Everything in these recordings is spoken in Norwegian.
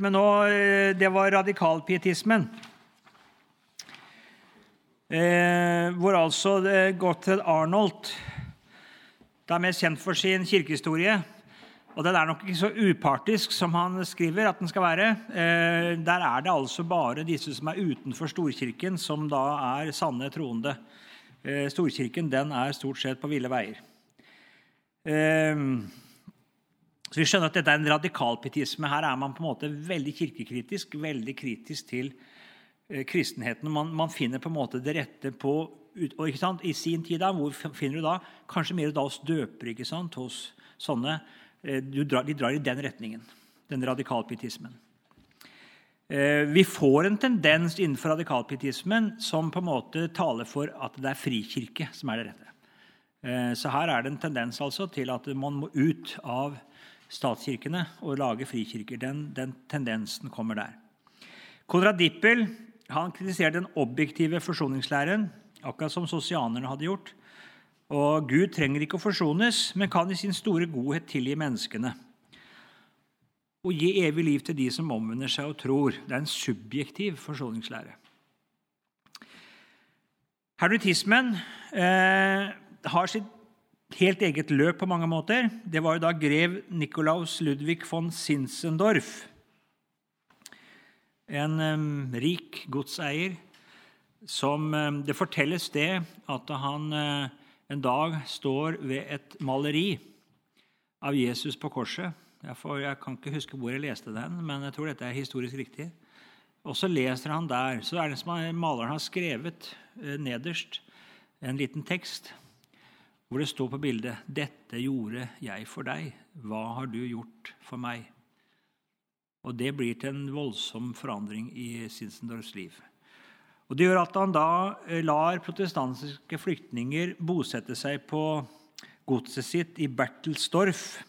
med nå, eh, det var radikalpietismen. Eh, hvor altså Gottfred Arnold det er mest kjent for sin kirkehistorie. Og den er nok ikke så upartisk som han skriver at den skal være. Eh, der er det altså bare disse som er utenfor storkirken, som da er sanne troende. Eh, storkirken den er stort sett på ville veier. Eh, så vi skjønner at dette er en radikalpietisme. Her er man på en måte veldig kirkekritisk, veldig kritisk til eh, kristenheten. Man, man finner på en måte det rette på og ikke sant, I sin tid, da, hvor finner du da? Kanskje mer da hos døpere. ikke sant, hos sånne. Eh, drar, de drar i den retningen. Den radikalpietismen. Eh, vi får en tendens innenfor radikalpietismen som på en måte taler for at det er frikirke som er det rette. Så her er det en tendens altså til at man må ut av statskirkene og lage frikirker. Den, den tendensen kommer der. Konrad Dippel han kritiserte den objektive forsoningslæren akkurat som sosianerne hadde gjort. Og Gud trenger ikke å forsones, men kan i sin store godhet tilgi menneskene. Og gi evig liv til de som omvender seg og tror. Det er en subjektiv forsoningslære. Hernutismen eh, har sitt helt eget løp på mange måter. Det var jo da grev Nikolaus Ludvig von Sinsendorf, en rik godseier som Det fortelles det at han eh, en dag står ved et maleri av Jesus på korset. Jeg, får, jeg kan ikke huske hvor jeg leste den, men jeg tror dette er historisk riktig. Og så leser han der. Så er det som maleren har skrevet eh, nederst en liten tekst hvor det står på bildet 'Dette gjorde jeg for deg. Hva har du gjort for meg?' Og Det blir til en voldsom forandring i Sinsendorfs liv. Og Det gjør at han da eh, lar protestantiske flyktninger bosette seg på godset sitt i Bertelsdorf.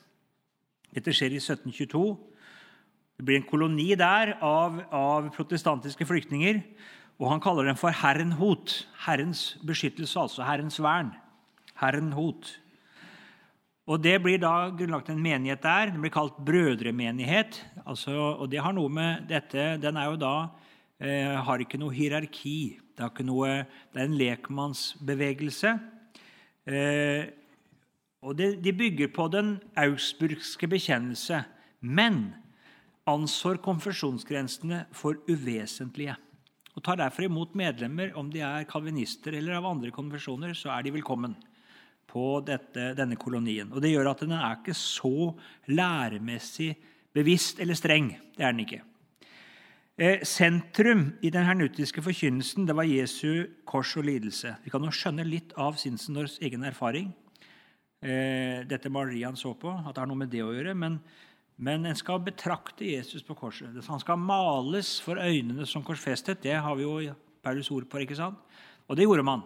Dette skjer i 1722. Det blir en koloni der av, av protestantiske flyktninger. Og han kaller dem for Herrenhot. Herrens beskyttelse, altså Herrens vern. Herrenhot. Og Det blir da grunnlagt en menighet der. Den blir kalt brødremenighet. Altså, og det har noe med dette, Den er jo da eh, har ikke noe hierarki. Det, noe, det er en lekmannsbevegelse. Eh, og det, de bygger på den augsburgske bekjennelse, men ansår konfesjonsgrensene for uvesentlige. Og tar derfor imot medlemmer, om de er kalvinister eller av andre konfesjoner, så er de velkommen på dette, denne kolonien. Og Det gjør at den er ikke så læremessig bevisst eller streng. Det er den ikke. Eh, sentrum i den hernutiske forkynnelsen det var Jesu kors og lidelse. Vi kan jo skjønne litt av Sinsendorfs egen erfaring. Eh, dette maleriet han så på, at det har noe med det å gjøre. Men, men en skal betrakte Jesus på korset. Han skal males for øynene som korsfestet. Det har vi jo Paulus ord på. ikke sant? Og det gjorde man.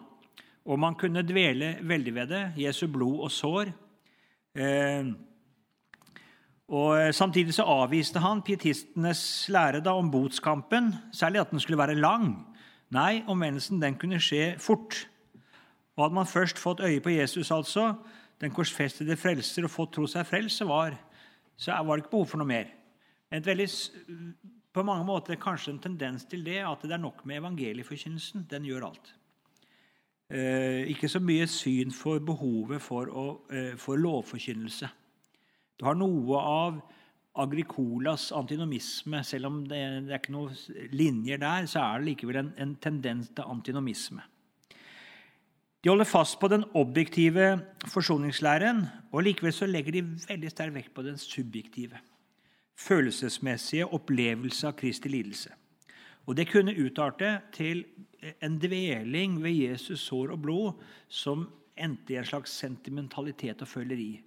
Og man kunne dvele veldig ved det. Jesu blod og sår. Eh, og eh, Samtidig så avviste han pietistenes lære da om botskampen, særlig at den skulle være lang. Nei, omvendelsen den kunne skje fort. Og Hadde man først fått øye på Jesus, altså, den korsfestede frelser, og fått tro seg frelst, så var, så var det ikke behov for noe mer. Et veldig, på mange måter kanskje en tendens til det at det er nok med evangelieforkynnelsen. Den gjør alt. Eh, ikke så mye syn for behovet for, å, eh, for lovforkynnelse. Du har noe av Agricolas antinomisme. Selv om det, det er ikke noen linjer der, så er det likevel en, en tendens til antinomisme. De holder fast på den objektive forsoningslæren, og likevel så legger de veldig sterk vekt på den subjektive, følelsesmessige opplevelse av Kristi lidelse. Og Det kunne utarte til en dveling ved Jesus sår og blod som endte i en slags sentimentalitet og føleri.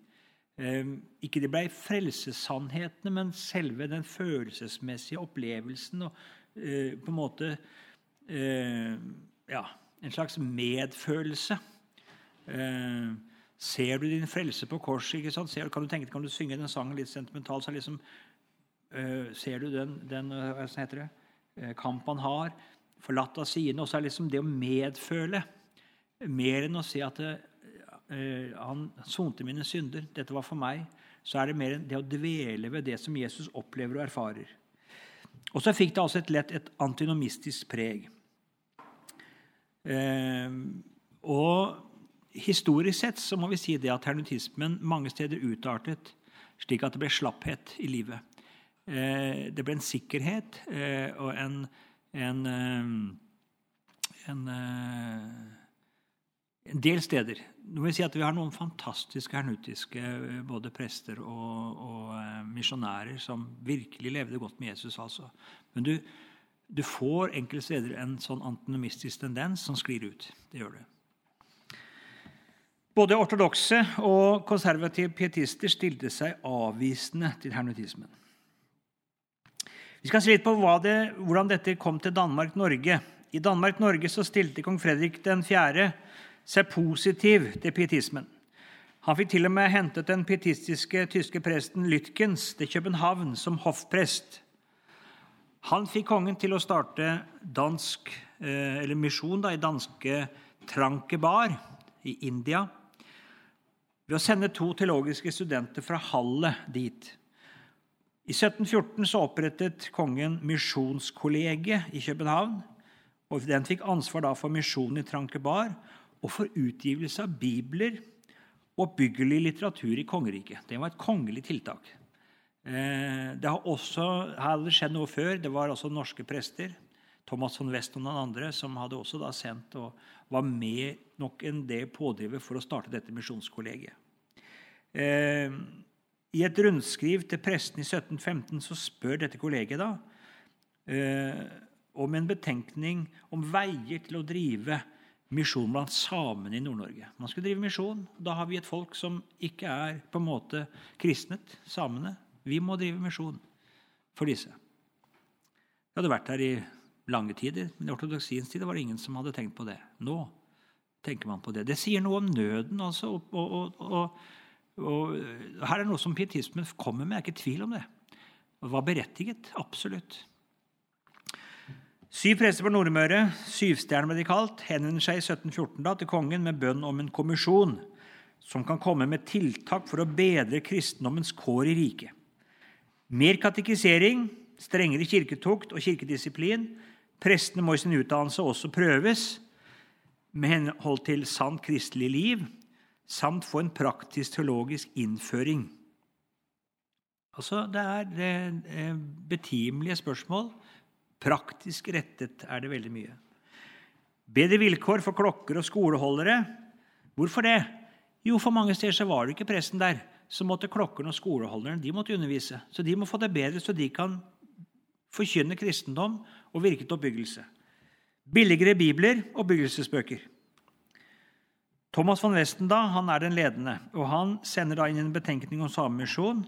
Ehm, ikke det ble frelsessannhetene, men selve den følelsesmessige opplevelsen og eh, på en måte eh, ja, en slags medfølelse. Ehm, ser du din frelse på korset? ikke sant? Ser, kan, du tenke, kan du synge den sangen litt sentimentalt? Så liksom, uh, ser du den, den hva heter det, kamp han har, forlatt av sine? Og så er det liksom det å medføle mer enn å si at det, uh, han sonte mine synder. Dette var for meg. Så er det mer enn det å dvele ved det som Jesus opplever og erfarer. Og så fikk det altså et lett et antinomistisk preg. Uh, og historisk sett så må vi si det at hernutismen mange steder utartet slik at det ble slapphet i livet. Eh, det ble en sikkerhet eh, og en, en, eh, en, en del steder. Nå vil jeg si at Vi har noen fantastiske hernutiske både prester og, og misjonærer som virkelig levde godt med Jesus. altså. Men du, du får enkelte steder en sånn antinomistisk tendens som sklir ut. Det gjør du. Både ortodokse og konservative pietister stilte seg avvisende til hernutismen. Vi skal se litt på det, hvordan dette kom til Danmark-Norge. I Danmark-Norge stilte kong Fredrik 4 seg positiv til pietismen. Han fikk til og med hentet den pietistiske tyske presten Lytkens til København som hoffprest. Han fikk kongen til å starte dansk, eh, eller misjon da, i danske Trankebar i India ved å sende to teologiske studenter fra Halle dit. I 1714 så opprettet kongen Misjonskollegiet i København. og Den fikk ansvar da for misjonen i Trankebar og for utgivelse av bibler og oppbyggelig litteratur i kongeriket. Det var et kongelig tiltak. Eh, det har også hadde skjedd noe før. Det var også norske prester, Thomas von West og noen andre, som hadde også da sendt og var med nok en del pådriver for å starte dette misjonskollegiet. I et rundskriv til presten i 1715 så spør dette kollegiet da eh, om en betenkning om veier til å drive misjon blant samene i Nord-Norge. Man skulle drive misjon. Da har vi et folk som ikke er på en måte kristnet. Samene. Vi må drive misjon for disse. Jeg hadde vært her i lange tider, men i ortodoksiens tid var det ingen som hadde tenkt på det. Nå tenker man på det. Det sier noe om nøden. altså, og, og, og, og Her er det noe som pietismen kommer med. Jeg er ikke i tvil om det. Det var berettiget. Absolutt. Syv prester på Nordmøre, syvstjerne ble de kalt, henvender seg i 1714 da, til kongen med bønn om en kommisjon som kan komme med tiltak for å bedre kristendommens kår i riket. Mer katekisering, strengere kirketukt og kirkedisiplin. Prestene må i sin utdannelse også prøves med henhold til sant kristelig liv, samt få en praktisk teologisk innføring. Altså, Det er betimelige spørsmål Praktisk rettet er det veldig mye. Bedre vilkår for klokker og skoleholdere. Hvorfor det? Jo, for mange steder så var det ikke presten der. Så måtte klokkerne og skoleholderne de måtte undervise. Så de må få det bedre, så de kan forkynne kristendom og virke til oppbyggelse. Billigere bibler og byggelsesbøker. Thomas von Westen da, han er den ledende, og han sender da inn en betenkning om samemisjon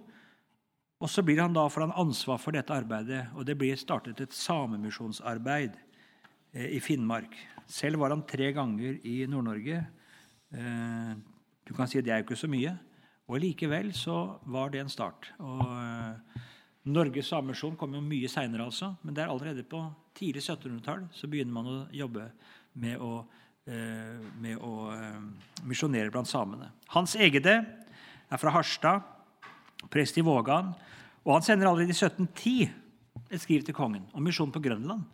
og så blir han da for han ansvar for dette arbeidet, og det blir startet et samemisjonsarbeid eh, i Finnmark. Selv var han tre ganger i Nord-Norge. Eh, du kan si at det er jo ikke så mye. Og likevel så var det en start. Og eh, Norges Samemisjon kom jo mye seinere, altså. Men det er allerede på tidlig 1700-tall så begynner man å jobbe med å, med å eh, misjonere blant samene. Hans Egede er fra Harstad, prest i Vågan. Og han sender allerede i 1710 et skriv til kongen om misjon på Grønland.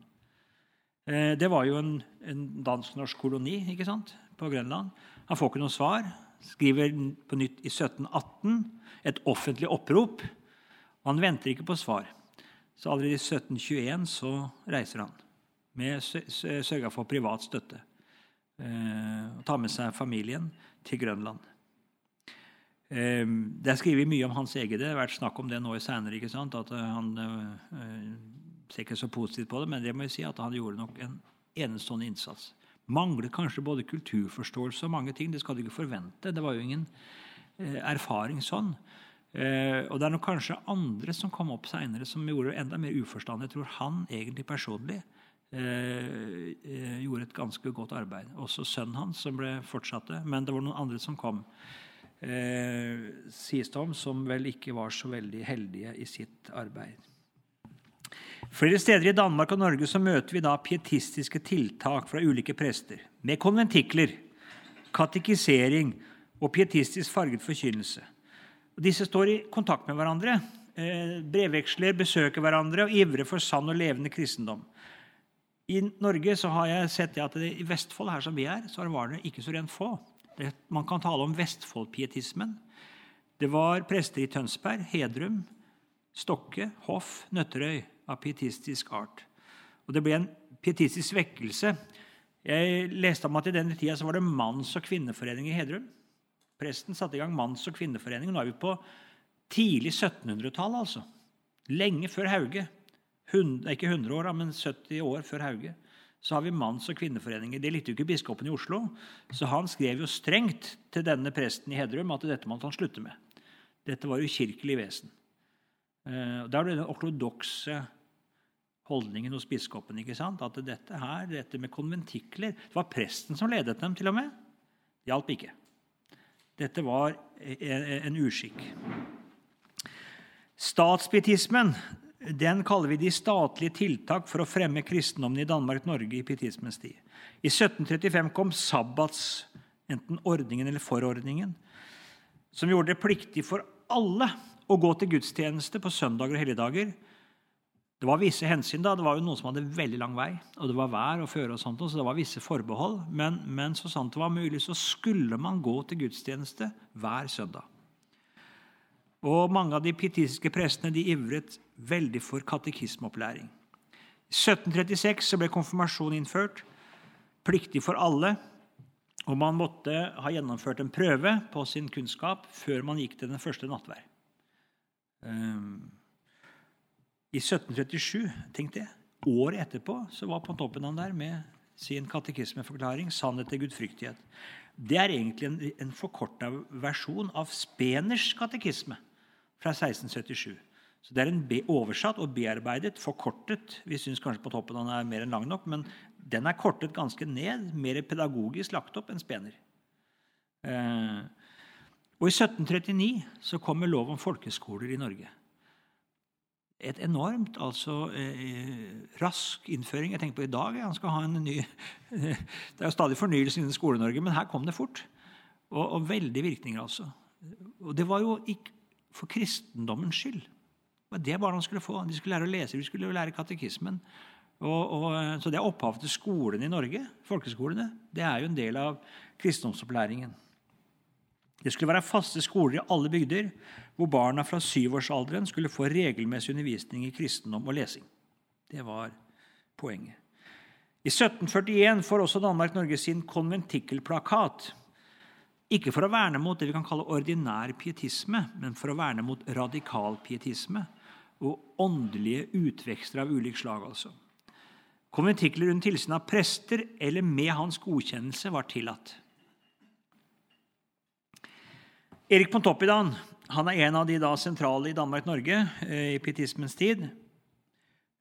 Eh, det var jo en, en dansk-norsk koloni ikke sant, på Grønland. Han får ikke noe svar. Skriver på nytt i 1718 et offentlig opprop. Og han venter ikke på svar. Så allerede i 1721 så reiser han. Med sørga for privat støtte. Eh, og ta med seg familien til Grønland. Ehm, det er skrevet mye om Hans Egede. Det har vært snakk om det nå i seinere. At eh, han ser ikke så positivt på det, men det må jeg si at han gjorde nok en enestående innsats. Mangler kanskje både kulturforståelse og mange ting. Det skal du ikke forvente. Det var jo ingen erfaring sånn. Og det er nok kanskje andre som kom opp seinere, som gjorde det enda mer uforstandig. Jeg tror han egentlig personlig gjorde et ganske godt arbeid. Også sønnen hans, som ble fortsatte. Men det var noen andre som kom eh, sies det om, som vel ikke var så veldig heldige i sitt arbeid. Flere steder i Danmark og Norge så møter vi da pietistiske tiltak fra ulike prester, med konventikler, katekisering og pietistisk farget forkynnelse. Disse står i kontakt med hverandre. eh, brevveksler, besøker hverandre og ivrer for sann og levende kristendom. I Norge så har jeg sett at det, i Vestfold, her som vi er, så var det ikke så rent få. Det, man kan tale om Vestfoldpietismen. Det var prester i Tønsberg, Hedrum, Stokke, Hoff, Nøtterøy av pietistisk art. Og Det ble en pietistisk vekkelse. Jeg leste om at I denne tida så var det manns- og kvinneforening i Hedrum. Presten satte i gang manns- og kvinneforening. Nå er vi på tidlig 1700-tall, altså. Lenge før Hauge. 100, ikke 100 år, men 70 år før Hauge, så har vi manns- og kvinneforeninger. Det likte jo ikke biskopen i Oslo, så han skrev jo strengt til denne presten i Hedrum at dette måtte han slutte med. Dette var ukirkelig vesen. Eh, da er det den ortodokse holdningen hos biskopen. ikke sant? At dette her, dette med konventikler Det var presten som ledet dem, til og med. Det hjalp ikke. Dette var en uskikk. Statspietismen den kaller vi de statlige tiltak for å fremme kristendommen i Danmark-Norge i pietismens tid. I 1735 kom sabbats, enten ordningen eller forordningen, som gjorde det pliktig for alle å gå til gudstjeneste på søndager og helligdager. Det var visse hensyn. da, Det var jo noen som hadde veldig lang vei, og det var vær og føre, og sånt, så det var visse forbehold. Men, men så sant det var mulig, så skulle man gå til gudstjeneste hver søndag. Og mange av de pietistiske prestene de ivret veldig for katekismeopplæring. I 1736 ble konfirmasjon innført, pliktig for alle. Og man måtte ha gjennomført en prøve på sin kunnskap før man gikk til den første nattverd. Ehm, I 1737, tenk det, året etterpå, så var Pontoppen han der med sin katekismeforklaring 'Sannhet til gudfryktighet'. Det er egentlig en, en forkorta versjon av Speners katekisme fra 1677. Så Det er en oversatt og bearbeidet, forkortet. Vi syns kanskje på toppen den er mer enn lang nok, men den er kortet ganske ned, mer pedagogisk lagt opp enn Spener. Eh, og I 1739 så kommer lov om folkeskoler i Norge. Et enormt, altså eh, rask innføring. Jeg tenker på i dag. Han skal ha en ny, Det er jo stadig fornyelse innen Skole-Norge, men her kom det fort. Og, og veldig virkninger, altså. Og det var jo ikke for kristendommens skyld. Det var det barna skulle få. De skulle lære å lese, de skulle lære katekismen. Og, og, så det er opphavet til skolene i Norge, folkeskolene. Det er jo en del av kristendomsopplæringen. Det skulle være faste skoler i alle bygder, hvor barna fra syvårsalderen skulle få regelmessig undervisning i kristendom og lesing. Det var poenget. I 1741 får også Danmark-Norge sin konventikkelplakat. Ikke for å verne mot det vi kan kalle ordinær pietisme, men for å verne mot radikal pietisme og åndelige utvekster av ulik slag. altså. Konventikler under tilsyn av prester eller med hans godkjennelse var tillatt. Erik Pontoppidan han er en av de da sentrale i Danmark-Norge eh, i pietismens tid.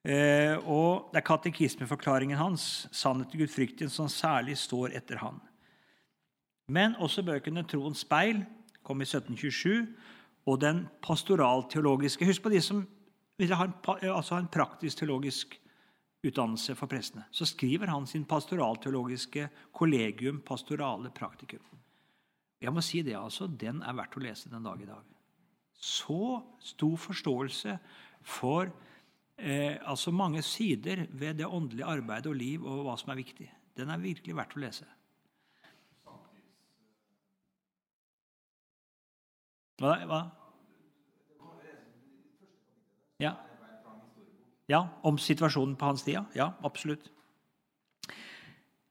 Eh, og Det er katekismeforklaringen hans, 'Sannhet til gudfrykten', som særlig står etter han. Men også bøkene 'Troens speil' kom i 1727, og den pastoralteologiske Husk på de som vil ha en, altså en praktisk teologisk utdannelse for prestene. Så skriver han sin pastoralteologiske kollegium pastorale praktikum. Jeg må si det, altså, Den er verdt å lese den dag i dag. Så stor forståelse for eh, altså mange sider ved det åndelige arbeidet og liv og hva som er viktig. Den er virkelig verdt å lese. Hva? hva? Ja. ja. Om situasjonen på hans tid? Ja, absolutt.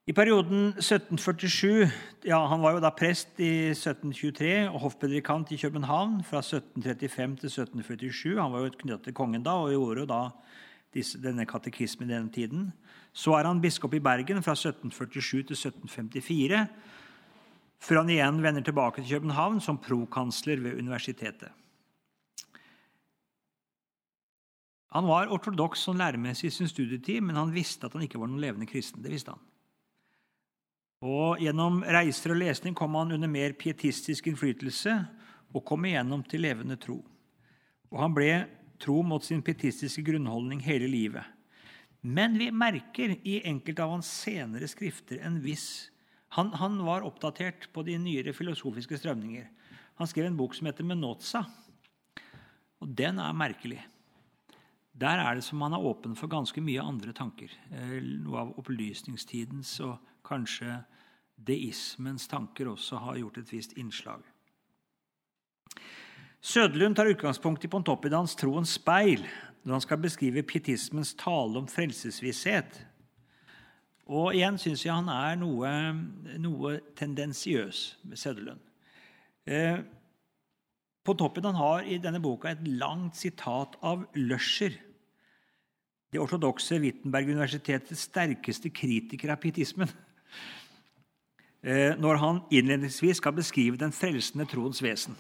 I perioden 1747 ja, Han var jo da prest i 1723 og hoffpredikant i København fra 1735 til 1747. Han var jo knyttet til kongen da og gjorde jo da disse, denne katekismen i den tiden. Så er han biskop i Bergen fra 1747 til 1754, før han igjen vender tilbake til København som prokansler ved universitetet. Han var ortodoks sånn læremessig i sin studietid, men han visste at han ikke var noen levende kristen. Det visste han. Og Gjennom reiser og lesning kom han under mer pietistisk innflytelse og kom igjennom til levende tro. Og Han ble tro mot sin pietistiske grunnholdning hele livet. Men vi merker i enkelte av hans senere skrifter en viss han, han, var oppdatert på de nyere filosofiske strømninger. Han skrev en bok som heter Menotza. Og den er merkelig. Der er det som han er åpen for ganske mye andre tanker. Eh, noe av opplysningstidens og kanskje deismens tanker også har gjort et visst innslag. Søderlund tar utgangspunkt i Pontoppidans troens speil når han skal beskrive pietismens tale om frelsesvisshet. Og igjen syns jeg han er noe, noe tendensiøs med Søderlund. Eh, Pontoppidan har i denne boka et langt sitat av Løscher, det ortodokse Wittenberg-universitetets sterkeste kritiker av pietismen. Eh, når han innledningsvis skal beskrive den frelsende troens vesen.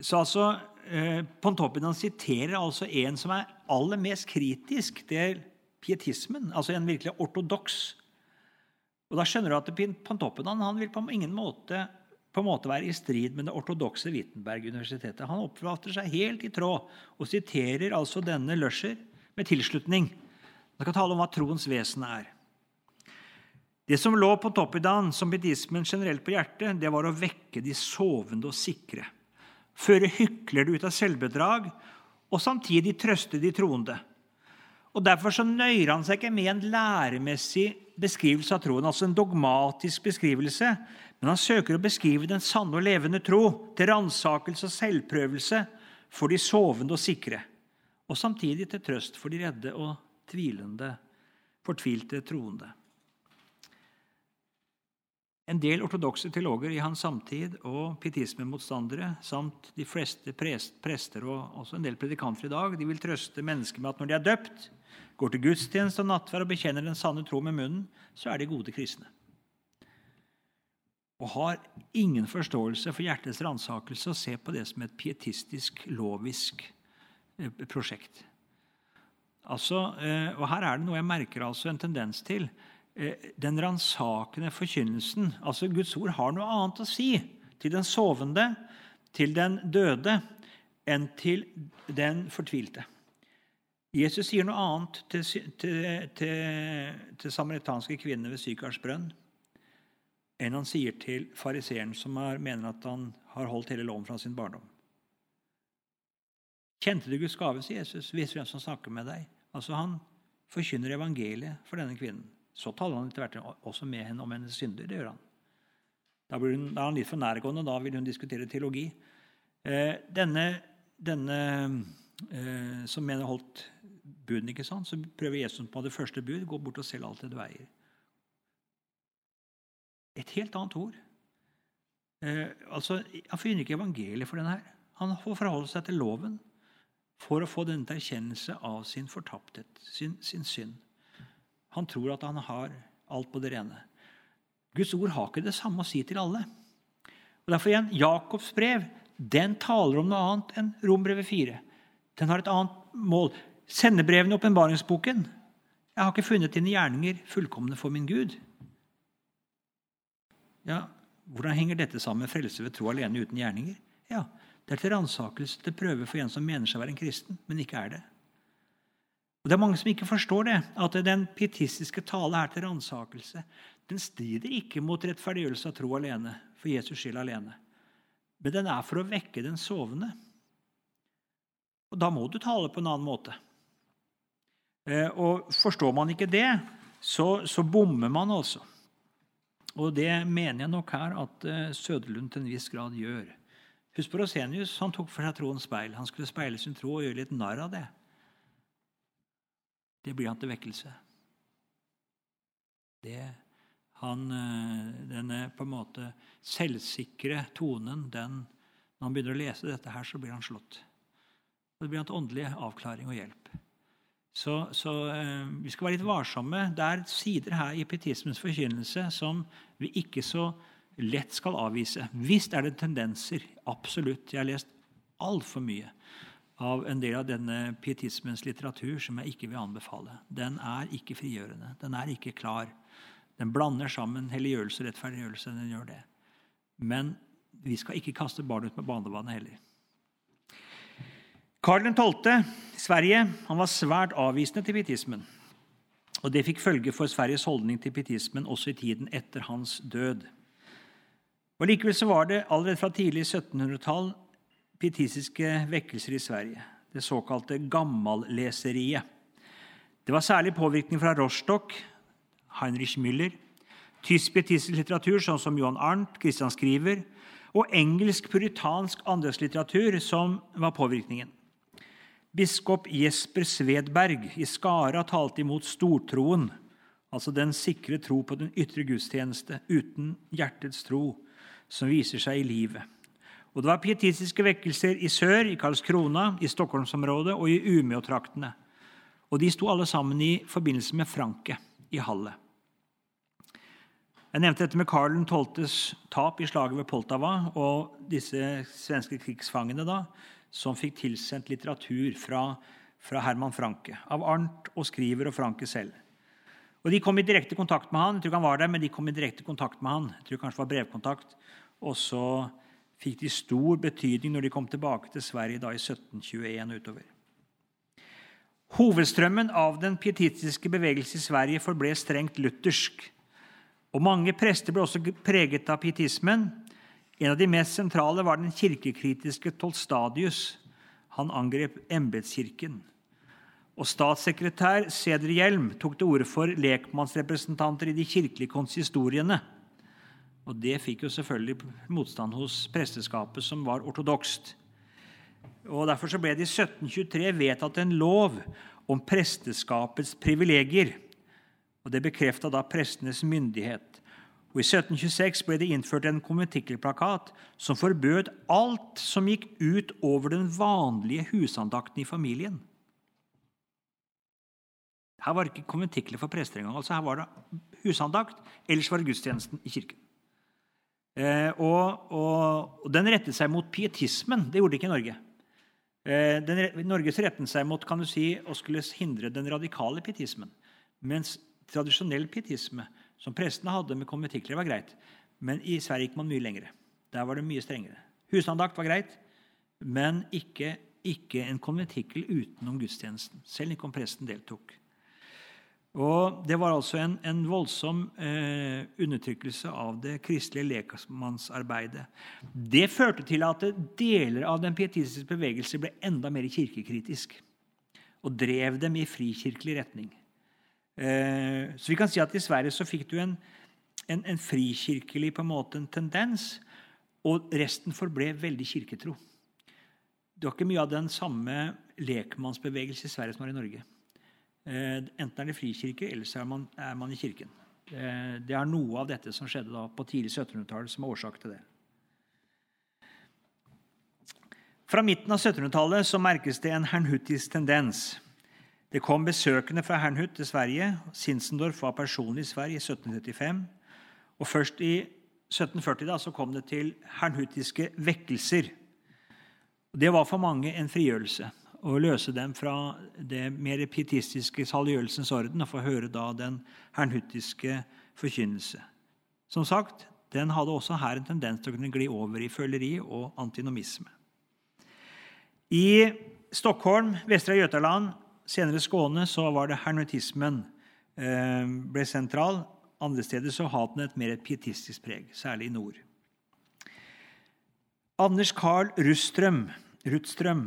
Så altså, eh, han siterer altså en som er aller mest kritisk til pietismen, altså en virkelig ortodoks. Og Da skjønner du at Pontoppidan han vil på ingen måte, på en måte være i strid med det ortodokse Wittenberg-universitetet. Han oppfatter seg helt i tråd og siterer altså denne Lusher med tilslutning. Han skal tale om hva troens vesen er. Det som lå på Toppidan som pietismen generelt på hjertet, det var å vekke de sovende og sikre. Føre hyklere ut av selvbedrag og samtidig trøste de troende. Og Derfor så nøyer han seg ikke med en læremessig beskrivelse av troen, altså en dogmatisk beskrivelse, men han søker å beskrive den sanne og levende tro til ransakelse og selvprøvelse for de sovende og sikre, og samtidig til trøst for de redde og tvilende, fortvilte troende. En del ortodokse teologer i hans samtid og pietismemotstandere samt de fleste prester og også en del predikanter i dag de vil trøste mennesker med at når de er døpt, går til gudstjeneste og nattverd og bekjenner den sanne tro med munnen, så er de gode kristne. Og har ingen forståelse for hjertets ransakelse og ser på det som et pietistisk, lovisk eh, prosjekt. Altså, eh, og Her er det noe jeg merker altså en tendens til. Eh, den ransakende forkynnelsen. Altså Guds ord har noe annet å si til den sovende, til den døde, enn til den fortvilte. Jesus sier noe annet til, til, til, til samaritanske kvinner ved Sykars brønn enn han sier til fariseeren som er, mener at han har holdt hele loven fra sin barndom. Kjente du Guds gave, sier Jesus, visste hvem som snakker med deg. Altså Han forkynner evangeliet for denne kvinnen. Så taler han etter hvert også med henne om hennes synder. det gjør han. Da, hun, da er han litt for nærgående, da vil hun diskutere teologi. Eh, denne, denne eh, som mener holdt buden, ikke sant? så prøver Jesus på det første bud gå bort og selge alt det du eier. Et helt annet ord. Eh, altså, Han finner ikke evangeliet for denne. her. Han får forholde seg til loven for å få denne erkjennelse av sin fortapthet, sin, sin synd. Han tror at han har alt på det rene. Guds ord har ikke det samme å si til alle. Og Derfor igjen, Jakobs brev den taler om noe annet enn Rombrevet 4. Den har et annet mål. Sendebrevene i åpenbaringsboken. Jeg har ikke funnet dine gjerninger fullkomne for min Gud. Ja, Hvordan henger dette sammen med frelse ved tro alene uten gjerninger? Ja, Det er til ransakelse til prøve for en som mener seg å være en kristen, men ikke er det. Og Det er mange som ikke forstår det, at den pietistiske tale her til ransakelse. Den strider ikke mot rettferdiggjørelse av tro alene, for Jesus skyld alene. Men den er for å vekke den sovende. Og Da må du tale på en annen måte. Eh, og Forstår man ikke det, så, så bommer man altså. Og det mener jeg nok her at eh, Søderlund til en viss grad gjør. Husk på Rosenius, han tok for seg troens speil. Han skulle speile sin tro og gjøre litt narr av det det blir han til vekkelse. Det han, eh, Denne på en måte selvsikre tonen, den, når han begynner å lese dette, her, så blir han slått. Og det blir han til åndelig avklaring og hjelp. Så, så eh, vi skal være litt varsomme. Det er sider her i pietismens forkynnelse som vi ikke så lett skal avvise. Visst er det tendenser. Absolutt. Jeg har lest altfor mye av en del av denne pietismens litteratur som jeg ikke vil anbefale. Den er ikke frigjørende. Den er ikke klar. Den blander sammen helliggjørelse og rettferdiggjørelse. Den gjør det. Men vi skal ikke kaste barnet ut med banevannet heller. Karl 12., Sverige, han var svært avvisende til pietismen. Og Det fikk følge for Sveriges holdning til pietismen også i tiden etter hans død. Og Likevel så var det allerede fra tidlig 1700-tall pietistiske vekkelser i Sverige, det såkalte gammalleseriet. Det var særlig påvirkning fra Rostock, Heinrich Müller, tysk pietistisk litteratur, sånn som Johan Arnt, Christian Skriver, og engelsk puritansk andelslitteratur som var påvirkningen. Biskop Jesper Svedberg i Skara talte imot stortroen, altså den sikre tro på den ytre gudstjeneste uten hjertets tro, som viser seg i livet. Og Det var pietistiske vekkelser i sør, i Karlskrona, i Stockholmsområdet og i Umeå-traktene. Og de sto alle sammen i forbindelse med Franke i Halle. Jeg nevnte dette med Karl 12.s tap i slaget ved Poltava og disse svenske krigsfangene da, som fikk tilsendt litteratur fra, fra Herman Franke, av Arnt og Skriver og Franke selv. Og De kom i direkte kontakt med han. Jeg tror han var der, men de kom i direkte kontakt med han. Jeg tror kanskje det var brevkontakt. Og så fikk de stor betydning når de kom tilbake til Sverige da i 1721 utover. Hovedstrømmen av den pietistiske bevegelse i Sverige forble strengt luthersk. Og Mange prester ble også preget av pietismen. En av de mest sentrale var den kirkekritiske Tolstadius. Han angrep embetskirken. Og Statssekretær Ceder Hjelm tok til orde for lekmannsrepresentanter i de kirkelige konsistoriene. Og Det fikk jo selvfølgelig motstand hos presteskapet, som var ortodokst. Og Derfor ble det i 1723 vedtatt en lov om presteskapets privilegier og Det bekrefta da prestenes myndighet. Og I 1726 ble det innført en konventikkelplakat som forbød alt som gikk ut over den vanlige husandakten i familien. Her var det ikke konventikler for prester engang. Altså her var det husandakt, ellers var det gudstjenesten i kirken. Eh, og, og, og, Den rettet seg mot pietismen. Det gjorde det ikke i Norge. Eh, den, Norges rettet seg mot kan du si, å skulle hindre den radikale pietismen. Mens tradisjonell pietisme, som prestene hadde med konventikler, var greit. Men i Sverige gikk man mye lengre. Der var det mye strengere. Husandakt var greit, men ikke, ikke en konventikkel utenom gudstjenesten. Selv ikke om presten deltok. Og Det var altså en, en voldsom eh, undertrykkelse av det kristelige lekmannsarbeidet. Det førte til at deler av den pietistiske bevegelse ble enda mer kirkekritisk og drev dem i frikirkelig retning. Eh, så vi kan si at i Sverige så fikk du en, en, en frikirkelig på en måte en tendens, og resten forble veldig kirketro. Det var ikke mye av den samme lekmannsbevegelse i Sverige som var i Norge. Eh, enten er det frikirke, eller så er man, er man i kirken. Eh, det er noe av dette som skjedde da på tidlig 1700-tall, som er årsak til det. Fra midten av 1700-tallet merkes det en hernhuttisk tendens. Det kom besøkende fra Hernhut til Sverige. Sinsendorf var personlig i Sverige i 1735. Og først i 1740 da, så kom det til hernhutiske vekkelser. Det var for mange en frigjørelse å løse dem fra det mer pietistiske saliggjørelsens orden og få høre da den hernhutiske forkynnelse. Som sagt, den hadde også her en tendens til å kunne gli over i føleri og antinomisme. I Stockholm, Vestre Götaland, Senere i Skåne så var det hernutismen eh, ble sentral. Andre steder så hadde den et mer pietistisk preg, særlig i nord. Anders Carl Ruststrøm, Rutstrøm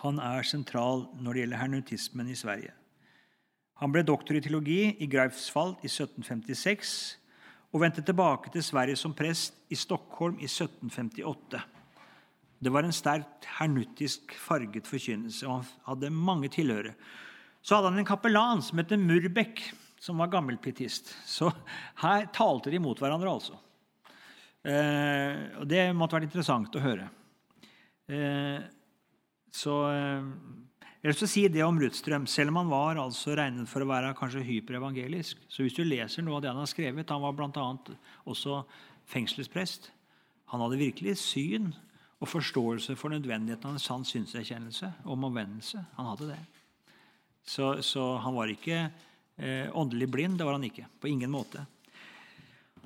han er sentral når det gjelder hernutismen i Sverige. Han ble doktor i teologi i Greifswald i 1756 og vendte tilbake til Sverige som prest i Stockholm i 1758. Det var en sterkt hernuttisk farget forkynnelse, og han hadde mange tilhørere. Så hadde han en kapellan som het Murbekk, som var gammelpietist. Så her talte de mot hverandre, altså. Eh, og det måtte vært interessant å høre. Eh, så eh, jeg vil si det om Rutstrøm, selv om han var altså regnet for å være kanskje hyperevangelisk. Så hvis du leser noe av det han har skrevet Han var bl.a. også fengselsprest. Han hadde virkelig syn og forståelse for nødvendigheten av en sann synserkjennelse om omvendelse. Han hadde det. Så, så han var ikke eh, åndelig blind. Det var han ikke. På ingen måte.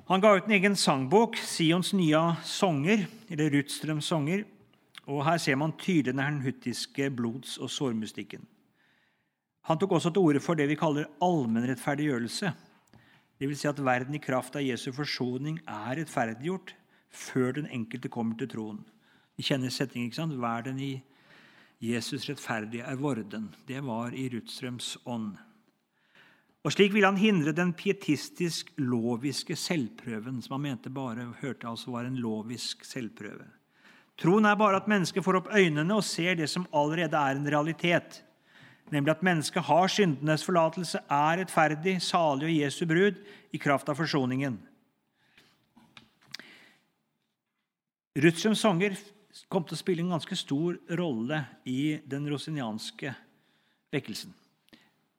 Han ga ut en egen sangbok, Sions nye sanger, eller Rutstrøms sanger. Og Her ser man tydelig den hernhuttiske blods- og sårmystikken. Han tok også til orde for det vi kaller allmennrettferdiggjørelse. Dvs. Si at verden i kraft av Jesu forsoning er rettferdiggjort før den enkelte kommer til troen. Vi kjenner setningen, ikke sant? Vær den i Jesus rettferdige er vorden. Det var i Rutstrøms ånd. Og Slik ville han hindre den pietistisk-loviske selvprøven, som han mente bare hørte altså var en lovisk selvprøve. Troen er bare at mennesket får opp øynene og ser det som allerede er en realitet, nemlig at mennesket har syndenes forlatelse, er rettferdig, salig og Jesu brud i kraft av forsoningen. Rutschums sanger kom til å spille en ganske stor rolle i den rosinianske vekkelsen.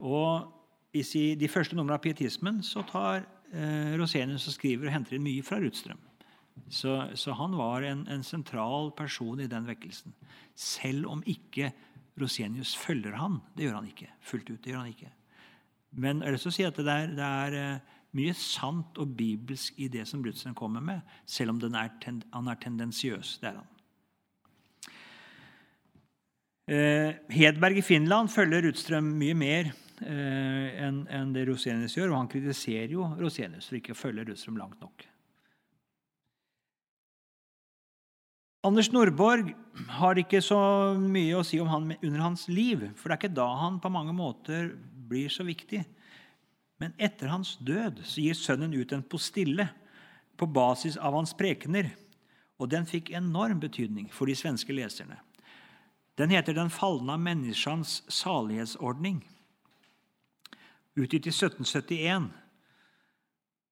Og i de første numrene av pietismen så tar eh, Rosenius og skriver og henter inn mye fra Rutstrøm. Så, så, han var en, en, sentral person i den vekkelsen. Selv om ikke Rosenius følger han. Det gjør han ikke fullt ut. det gjør han ikke. Men jeg har si at det er, det er eh, mye sant og bibelsk i det som Rutstrøm kommer med, selv om er han er tendensiøs. Det er han. Eh, Hedberg i Finland følger Rudstrøm mye mer eh, enn det Rosenius gjør, og han kritiserer jo Rosenius for ikke å følge Rudstrøm langt nok. Anders Nordborg har ikke så mye å si om han under hans liv, for det er ikke da han på mange måter blir så viktig. Men etter hans død så gir sønnen ut en postille på basis av hans prekener, og den fikk enorm betydning for de svenske leserne. Den heter 'Den falne menneskens salighetsordning', utgitt i 1771.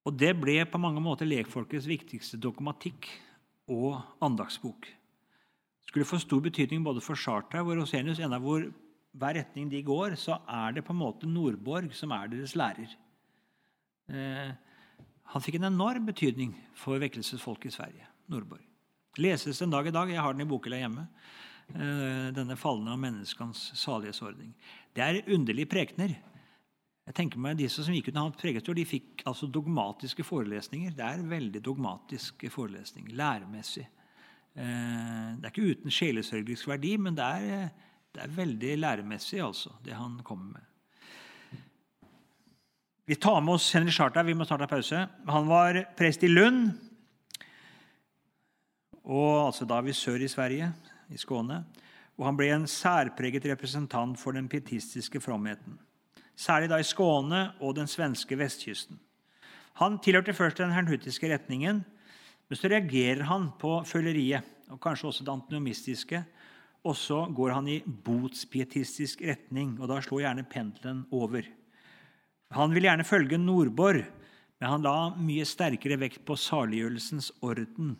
Og Det ble på mange måter lekfolkets viktigste dogmatikk og andagsbok. Skulle få stor betydning både for Charter og Rosenius. Enda hvor hver retning de går, så er det på en måte Nordborg som er deres lærer. Eh, han fikk en enorm betydning for vekkelsesfolket i Sverige. Nordborg. Leses en dag i dag. Jeg har den i bokhylla hjemme. Eh, denne falne av menneskens salighetsordning. Det er underlige prekener. Jeg tenker meg De som gikk ut av preketor, de fikk altså dogmatiske forelesninger. Det er veldig dogmatiske forelesninger, læremessig. Eh, det er ikke uten sjelesørgerisk verdi, men det er, det er veldig læremessig, altså, det han kommer med. Vi tar med oss Henry Charter. Vi må snart ha pause. Han var prest i Lund. Og altså da er vi sør i Sverige i Skåne, og han ble en særpreget representant for den pietistiske fromheten. Særlig da i Skåne og den svenske vestkysten. Han tilhørte først den hernhutiske retningen, men så reagerer han på føleriet, og kanskje også det antinomistiske. Og så går han i botspietistisk retning, og da slår gjerne pendelen over. Han vil gjerne følge Nordborg, men han la mye sterkere vekt på saliggjørelsens orden.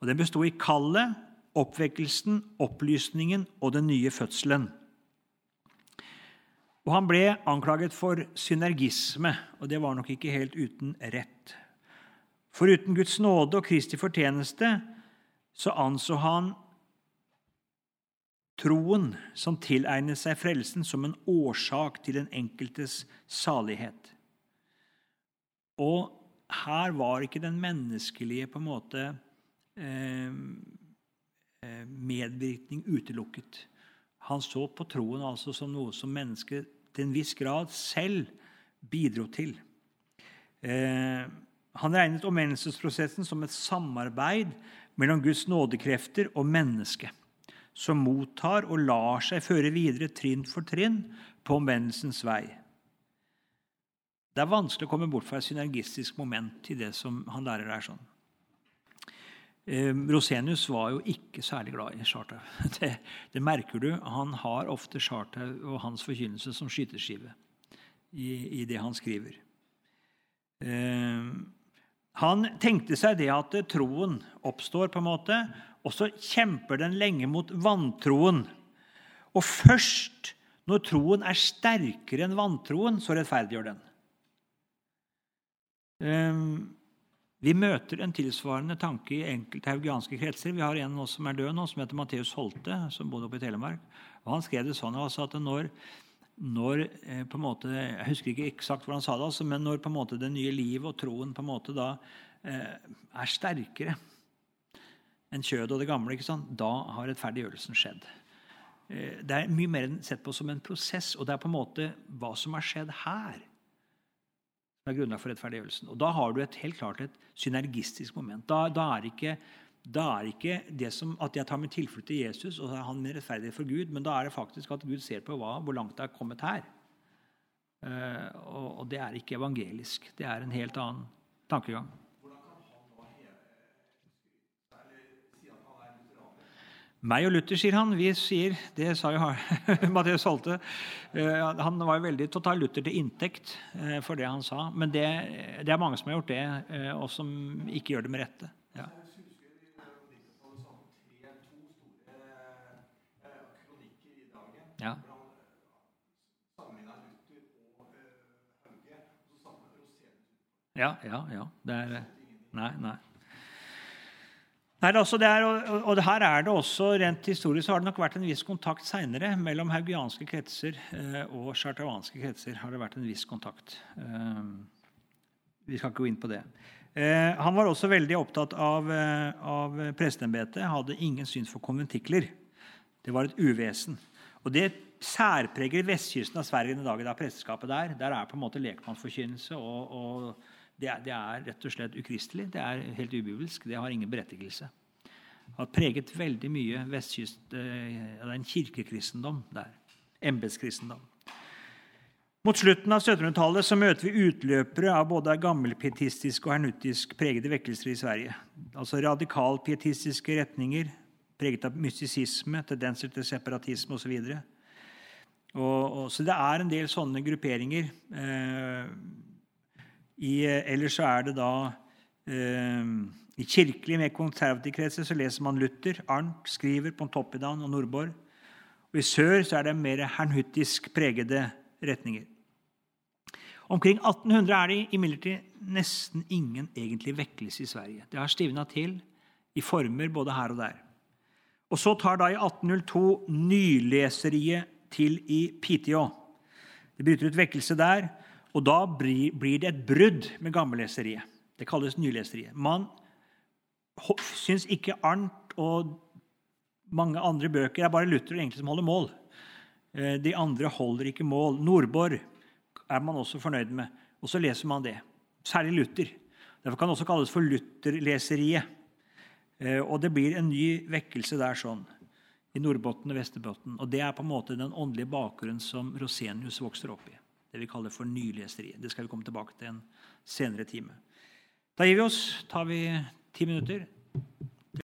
Og Den besto i kallet oppvekkelsen, opplysningen og den nye fødselen. Og Han ble anklaget for synergisme, og det var nok ikke helt uten rett. For uten Guds nåde og Kristi fortjeneste så anså han troen som tilegnet seg frelsen, som en årsak til den enkeltes salighet. Og her var ikke den menneskelige på en måte eh, medvirkning utelukket. Han så på troen altså som noe som mennesket til en viss grad selv bidro til. Eh, han regnet omvendelsesprosessen som et samarbeid mellom Guds nådekrefter og mennesket, som mottar og lar seg føre videre trinn for trinn på omvendelsens vei. Det er vanskelig å komme bort fra et synergistisk moment i det som han lærer der. sånn. Ehm, Rosenius var jo ikke særlig glad i Chartau. Det, det, merker du. Han har ofte Chartau og hans forkynnelse som skyteskive i, i det han skriver. Ehm, han tenkte seg det at troen oppstår, på en måte, og så kjemper den lenge mot vantroen. Og først når troen er sterkere enn vantroen, så rettferdiggjør den. Um, vi møter en tilsvarende tanke i enkelte haugianske kretser. Vi har en av oss som er død nå, som heter Matteus Holte, som bodde oppe i Telemark. Og Han skrev det sånn altså at når, når eh, på en måte, Jeg husker ikke eksakt hvordan han sa det, altså, men når på en måte det nye livet og troen på en måte da eh, er sterkere enn kjødet og det gamle, ikke sant? da har rettferdiggjørelsen skjedd. Eh, det er mye mer sett på som en prosess, og det er på en måte hva som har skjedd her som er grunnlag for rettferdiggjørelsen. Og Da har du et, helt klart et synergistisk moment. Da, da, er ikke, da er ikke det som at jeg tar min tilflukt til Jesus, og så er han min rettferdighet for Gud, men da er det faktisk at Gud ser på hva, hvor langt det er kommet her. Uh, og, og, det er ikke evangelisk. Det er en helt annen tankegang. Meg og Luther, sier han. Vi sier, Det sa jo Mathias Holte. Uh, han var jo veldig totalt Luther til inntekt uh, for det han sa. Men det, det, er mange som har gjort det, og som ikke gjør det med rette. Ja. Ja. Ja, ja, ja. Det er Nei, nei. Nei, altså er, og, her er det også, Rent historisk så har det nok vært en viss kontakt seinere mellom haugianske kretser eh, og chartavanske kretser. har det vært en viss kontakt. Eh, vi skal ikke gå inn på det. Eh, han var også veldig opptatt av, av presteembetet. Hadde ingen syns for konventikler. Det var et uvesen. Og Det særpreger vestkysten av Sverige den dagen det er presteskapet der. Der er på en måte lekmannsforkynnelse. og, og det, det er, rett og slett ukristelig. Det er helt ubibelsk. Det har ingen berettigelse. Det har preget veldig mye vestkyst, eh, Det er en kirkekristendom der. Embetskristendom. Mot slutten av 1700-tallet så møter vi utløpere av både gammelpietistisk og hernuttisk pregede vekkelser i Sverige. Altså radikalpietistiske retninger preget av mystisisme, tendenser til separatisme osv. Så det er en del sånne grupperinger. Eh, i, ellers så er det da eh, I kirkelig, mer konservative kretser så leser man Luther, Arnt, Skriver, Pontoppidan og Nordborg. Og I sør så er det mer hernhuttisk pregede retninger. Omkring 1800 er det imidlertid nesten ingen egentlig vekkelse i Sverige. Det har stivna til i former både her og der. Og så tar da i 1802 nyleseriet til i Piteå. Det bryter ut vekkelse der, og da blir det et brudd med gammelleseriet. Det kalles nyleseriet. Man syns ikke Arnt og mange andre bøker er bare Luther egentlig som holder mål. Eh, de andre holder ikke mål. Nordborg er man også fornøyd med. Og så leser man det. Særlig Luther. Derfor kan det også kalles for Lutherleseriet. Eh, og det blir en ny vekkelse der sånn, i Nordbotten og Vesterbotten. Og det er på en måte den åndelige bakgrunnen som Rosenius vokser opp i. Det vi kaller for nyleseri. Det skal vi komme tilbake til en senere time. Da gir vi oss. tar vi ti minutter.